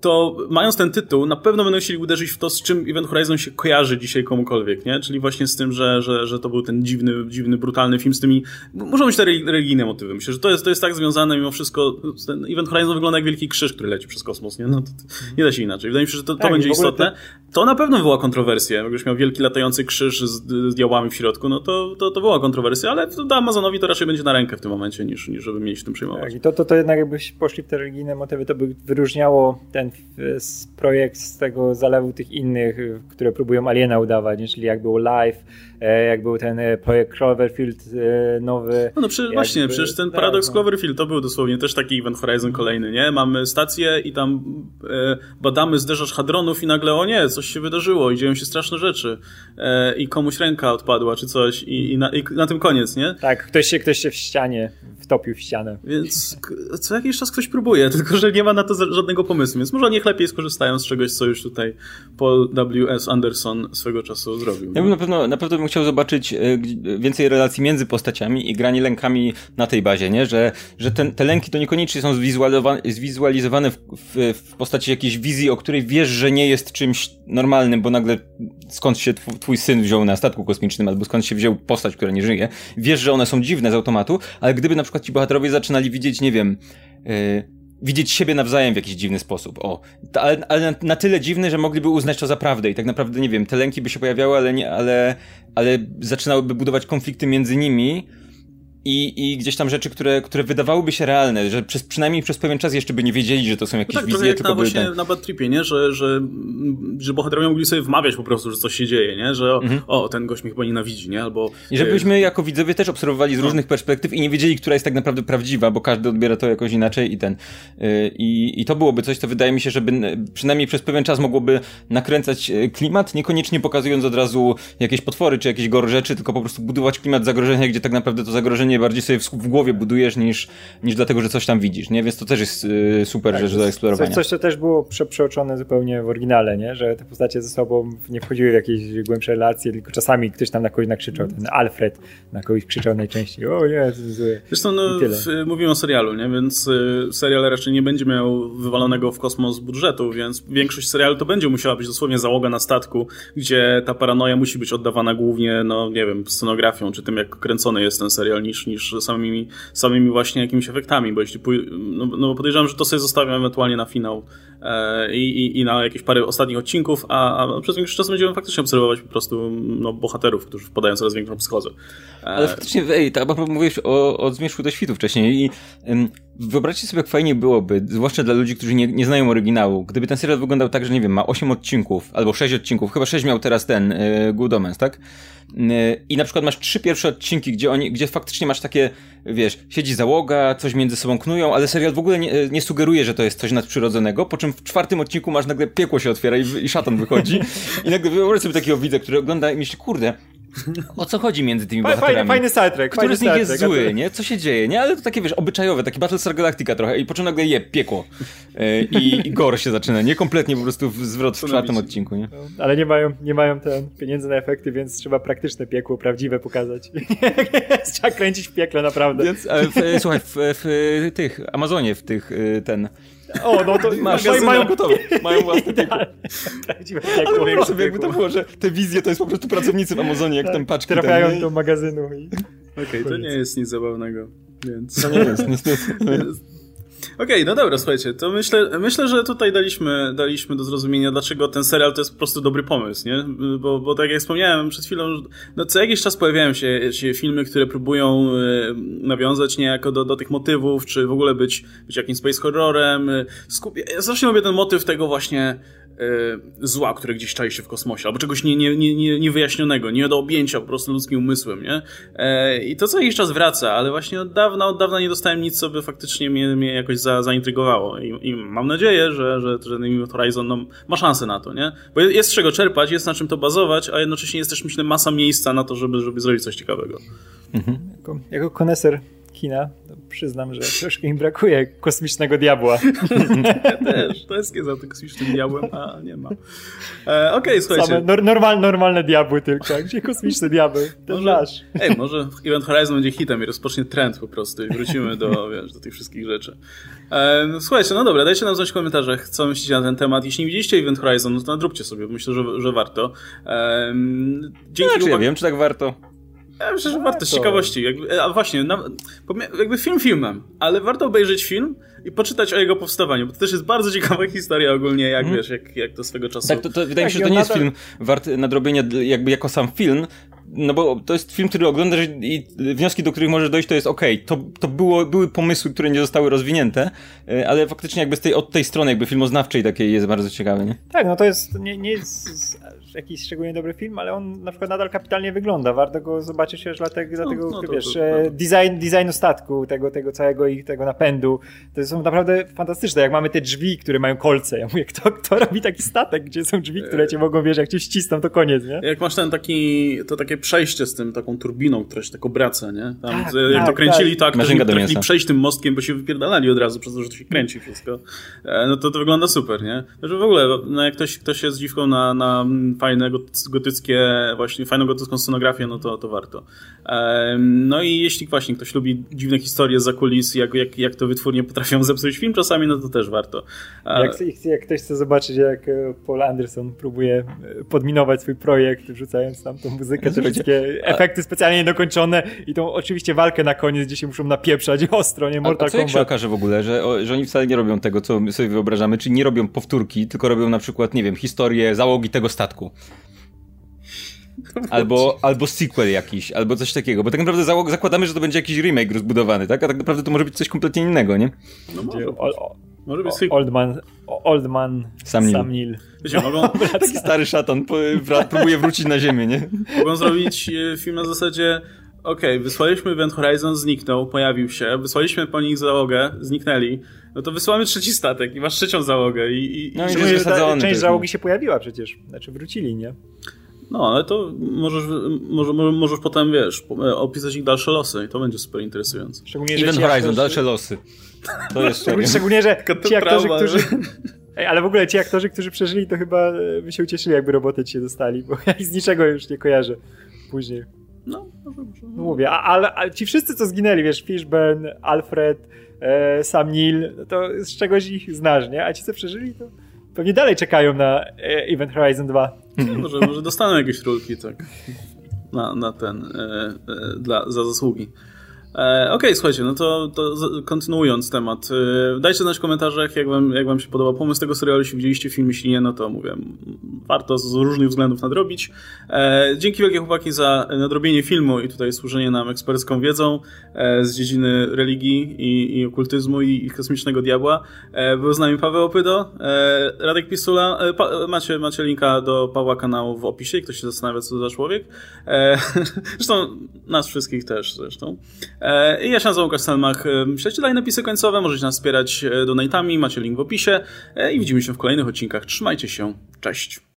to mając ten tytuł, na pewno będą chcieli uderzyć w to, z czym Event Horizon się kojarzy dzisiaj komukolwiek, nie? Czyli właśnie z tym, że, że, że to był ten dziwny, dziwny, brutalny film z tymi, muszą być te religijne motywy. Myślę, że to jest, to jest tak związane mimo wszystko, ten Event Horizon wygląda jak wielki krzyż, który leci przez kosmos, nie? No, to, to nie da się inaczej. Wydaje mi się, że to, to Tak, będzie istotne. To na pewno wywoła kontrowersję. Jakbyś miał wielki latający krzyż z, z diabłami w środku, no to, to, to wywoła kontrowersję, ale to Amazonowi to raczej będzie na rękę w tym momencie, niż, niż żeby mieć się tym przejmować. Tak, i to, to, to jednak jakbyś poszli w te religijne motywy, to by wyróżniało ten projekt z tego zalewu tych innych, które próbują Aliena udawać, czyli jak był Live, e, jak był ten e, projekt Cloverfield e, nowy. No, no właśnie, przecież ten tak, Paradox no. Cloverfield to był dosłownie też taki Event Horizon kolejny, nie? Mamy stację i tam badamy zderzacz hadronów i nagle, o nie, coś się wydarzyło i dzieją się straszne rzeczy e, i komuś ręka odpadła czy coś i, i, na, i na tym koniec, nie? Tak, ktoś się, ktoś się w ścianie wtopił w ścianę. Więc co jakiś czas ktoś próbuje, tylko że nie ma na to żadnego pomysłu, więc może niech lepiej skorzystają z czegoś, co już tutaj Paul W.S. Anderson swego czasu zrobił. Ja bym na pewno, na pewno bym chciał zobaczyć e, więcej relacji między postaciami i granie lękami na tej bazie, nie? Że, że ten, te lęki to niekoniecznie są zwizualizowane, zwizualizowane w, w, w postaci jakiejś wizji, o której wiesz, że nie jest czymś normalnym, bo nagle skąd się tw- twój syn wziął na statku kosmicznym, albo skąd się wziął postać, która nie żyje. Wiesz, że one są dziwne z automatu, ale gdyby na przykład ci bohaterowie zaczynali widzieć, nie wiem, yy, widzieć siebie nawzajem w jakiś dziwny sposób. O, ale, ale na, na tyle dziwny, że mogliby uznać to za prawdę i tak naprawdę, nie wiem, te lęki by się pojawiały, ale nie, ale, ale zaczynałyby budować konflikty między nimi i, i gdzieś tam rzeczy, które, które wydawałyby się realne, że przez, przynajmniej przez pewien czas jeszcze by nie wiedzieli, że to są jakieś No tak, wizje, tylko na by właśnie ten... na Bad Tripie, nie? Że, że, że bohaterowie mogli sobie wmawiać po prostu, że coś się dzieje, nie? Że o, o ten gość mnie chyba nienawidzi, nie? Albo... Mhm. I żebyśmy jako widzowie też obserwowali z różnych perspektyw i nie wiedzieli, która jest tak naprawdę prawdziwa, bo każdy odbiera to jakoś inaczej i ten. yy, I, i to byłoby coś, co wydaje mi się, żeby przynajmniej przez pewien czas mogłoby nakręcać yy, klimat, niekoniecznie pokazując od razu jakieś potwory czy jakieś gore rzeczy, tylko po prostu budować klimat zagrożenia, gdzie tak naprawdę to zagrożenie bardziej sobie w, w głowie budujesz niż, niż dlatego, że coś tam widzisz, nie? Więc to też jest yy, super rzecz do eksplorowania. Coś, coś, co też było prze, przeoczone zupełnie w oryginale, nie? że te postacie ze sobą nie wchodziły w jakieś głębsze relacje, tylko czasami ktoś tam na kogoś nakrzyczał, ten Alfred na kogoś krzyczał najczęściej, o nie, to jest złe. Zresztą no, w, mówimy o serialu, nie? Więc y, serial raczej nie będzie miał wywalonego w kosmos budżetu, więc większość serialu to będzie musiała być dosłownie załoga na statku, gdzie ta paranoja musi być oddawana głównie, no nie wiem, scenografią, czy tym jak kręcony jest ten serial, niż, niż samymi, samymi właśnie jakimiś efektami, bo jeśli no, no podejrzewam, że to sobie zostawiam ewentualnie na finał e, i, i, na jakieś parę ostatnich odcinków, a, a przez większość czasu będziemy faktycznie obserwować po prostu no, bohaterów, którzy wpadają coraz większą psychozę. E, Ale faktycznie, ej, tak, bo mówiłeś o, o Zmierzchu do świtu wcześniej i ym, wyobraźcie sobie, jak fajnie byłoby, zwłaszcza dla ludzi, którzy nie, nie znają oryginału, gdyby ten serial wyglądał tak, że nie wiem, ma 8 odcinków, albo 6 odcinków, chyba 6 miał teraz ten, y, Good Omens, tak? Y, I na przykład masz trzy pierwsze odcinki, gdzie oni, gdzie faktycznie masz takie, wiesz, siedzi załoga, coś między sobą knują, ale serial w ogóle nie, nie sugeruje, że to jest coś nadprzyrodzonego, po czym w czwartym odcinku masz nagle piekło się otwiera i, i szatan wychodzi i nagle wyobraź sobie takiego widza, który ogląda i myśli, kurde, o co chodzi między tymi Fajny, bohaterami? fajny Star Trek, Który fajny z nich jest zły, nie? Co się dzieje, nie? Ale to takie, wiesz, obyczajowe, taki Battlestar Galactica trochę i po czym nagle je, piekło. Yy, I, I gore się zaczyna, nie? Kompletnie po prostu w zwrot w czwartym odcinku, nie? Ale nie mają, nie mają ten pieniędzy na efekty, więc trzeba praktyczne piekło, prawdziwe pokazać. trzeba kręcić w piekle, naprawdę. Więc, e, w, słuchaj, w, w tych Amazonie, w tych, ten... O, no to Magazyny mają gotowe, mają własne piekło. Ale piekło. wyobraź sobie, jakby to było, że te wizje to jest po prostu pracownicy w Amazonie, jak tam paczki. Trafiają ten, do magazynu i... Okej, to nie jest nic zabawnego, więc... To nie jest, niestety. Okej, no dobra, słuchajcie, to myślę, myślę, że tutaj daliśmy, daliśmy do zrozumienia, dlaczego ten serial to jest po prostu dobry pomysł, nie? Bo, bo tak jak wspomniałem przed chwilą, no co jakiś czas pojawiają się, się filmy, które próbują e, nawiązać niejako do, do tych motywów, czy w ogóle być, być jakimś space horrorem. e, Skup... Ja zawsze lubię ten motyw tego właśnie zła, które gdzieś czai się w kosmosie, albo czegoś nie, nie, nie, nie, niewyjaśnionego, nie do objęcia po prostu ludzkim umysłem, nie? E, I to co jakiś czas wraca, ale właśnie od dawna, od dawna nie dostałem nic, co by faktycznie mnie, mnie jakoś za, zaintrygowało I, i mam nadzieję, że, że, że Event Horizon no, ma szansę na to, nie? Bo jest z czego czerpać, jest na czym to bazować, a jednocześnie jest też, myślę, masa miejsca na to, żeby, żeby zrobić coś ciekawego. Jako, jako koneser kina, przyznam, że troszkę im brakuje kosmicznego diabła. Ja też, to jest za tym kosmicznym diabłem, a nie ma. E, Okej, okay, słuchajcie. Same nor normal, normalne diabły tylko, gdzie kosmiczne diabły, ten może, nasz. Ej, może Event Horizon będzie hitem i rozpocznie trend po prostu i wrócimy do, wiesz, do tych wszystkich rzeczy. E, słuchajcie, no dobra, dajcie nam znać w komentarzach, co myślicie na ten temat. Jeśli nie widzieliście Event Horizon, no to nadróbcie sobie, myślę, że, że warto. E, dzięki no, czy ja wiem, czy tak warto. Ja myślę, że warto z ciekawości. Jakby, a właśnie, jakby film filmem, ale warto obejrzeć film i poczytać o jego powstawaniu, bo to też jest bardzo ciekawa historia ogólnie, jak mm. wiesz, jak, jak to swego czasu... Tak, to, to wydaje mi się, że to nie jest film wart nadrobienia jakby jako sam film, no bo to jest film, który oglądasz i wnioski, do których możesz dojść, to jest okej, okay, to, to było, były pomysły, które nie zostały rozwinięte, e, ale faktycznie jakby z tej, od tej strony jakby filmoznawczej takiej jest bardzo ciekawy, nie? Tak, no to jest, nie, nie jest jakiś szczególnie dobry film, ale on na przykład nadal kapitalnie wygląda. Warto go zobaczyć też dlatego, dlatego no, no, wiesz, to, to, to, design, designu statku, tego, tego całego ich tego napędu. To są naprawdę fantastyczne. Jak mamy te drzwi, które mają kolce. Ja mówię, kto, kto robi taki statek, gdzie są drzwi, które cię mogą, wiesz, jak cię ścisną, to koniec, nie? Jak masz ten taki, to takie przejście z tym, taką turbiną, która się tak obraca, nie? Tam, tak, jak tak, to kręcili, tak, to trafili przejść tym mostkiem, bo się wypierdalali od razu przez to, że to się kręci wszystko. E, no to to wygląda super, nie? Że w ogóle, no jak ktoś, ktoś jest dziwką na, na fajne gotyckie, właśnie fajną gotycką scenografię, no to, to warto. No i jeśli właśnie ktoś lubi dziwne historie za kulis, jak, jak, jak to wytwórnie potrafią zepsuć film czasami, no to też warto. Jak, jak ktoś chce zobaczyć, jak e, Paul Anderson próbuje e, podminować swój projekt, wrzucając tam tą muzykę, te wszystkie efekty specjalnie niedokończone i tą oczywiście walkę na koniec, gdzie się muszą napieprzać ostro, nie Mortal a, a co Kombat. jak się okaże w ogóle, że, że oni wcale nie robią tego, co my sobie wyobrażamy, czyli nie robią powtórki, tylko robią na przykład, nie wiem, historię załogi tego statku. Albo, albo sequel jakiś, albo coś takiego, bo tak naprawdę zakładamy, że to będzie jakiś remake rozbudowany, tak? A tak naprawdę to może być coś kompletnie innego, nie? No może, o, może być sequel. Oldman, Oldman Sam Neill. Sam Neill. Wiecie, mogą... Taki stary szatan próbuje wrócić na ziemię, nie? Mogą zrobić e, film na zasadzie okej, okay, wysłaliśmy Event Horizon, zniknął, pojawił się, wysłaliśmy po nich załogę, zniknęli, no to wysyłamy trzeci statek i masz trzecią załogę i... i no i, i ta, część załogi się pojawiła przecież, znaczy wrócili, nie? No, ale to możesz, może, możesz potem, wiesz, opisać ich dalsze losy i to będzie super interesujące. Szczególnie, Event Horizon, aktorzy... dalsze losy. To jest szczególnie, szczególnie, że ci aktorzy, którzy... Ej, ale w ogóle ci aktorzy, którzy przeżyli, to chyba e, by się ucieszyli, jakby roboty ci się dostali, bo ja ich z niczego już nie kojarzę później. No, no mówię, ale ci wszyscy, co zginęli, wiesz, Fishburne, Alfred, e, Sam Neill, no to z czegoś ich znasz, nie? A ci, co przeżyli, to pewnie dalej czekają na e, Event Horizon 2. No, może, może dostaną jakieś rulki, tak, na, na ten, e, e, dla, za zasługi. E, Okej, okay, słuchajcie, no to, to kontynuując temat, e, dajcie znać w komentarzach, jak wam, jak wam się podoba pomysł tego serialu, jeśli widzieliście film, jeśli nie, no to mówię, warto z różnych względów nadrobić. E, dzięki wielkie chłopaki za nadrobienie filmu i tutaj służenie nam ekspercką wiedzą e, z dziedziny religii i, i okultyzmu i, i kosmicznego diabła. Był z nami Paweł Opydo, Radek Pisula, pa, macie, macie linka do Pawła kanału w opisie, ktoś się zastanawia, co to za człowiek. zresztą nas wszystkich też zresztą. E, I ja się nazywam Łukasz Selmach. E, dalej napisy końcowe, możecie nas wspierać e, donatami, macie link w opisie i widzimy się w kolejnych odcinkach. Trzymajcie się, cześć!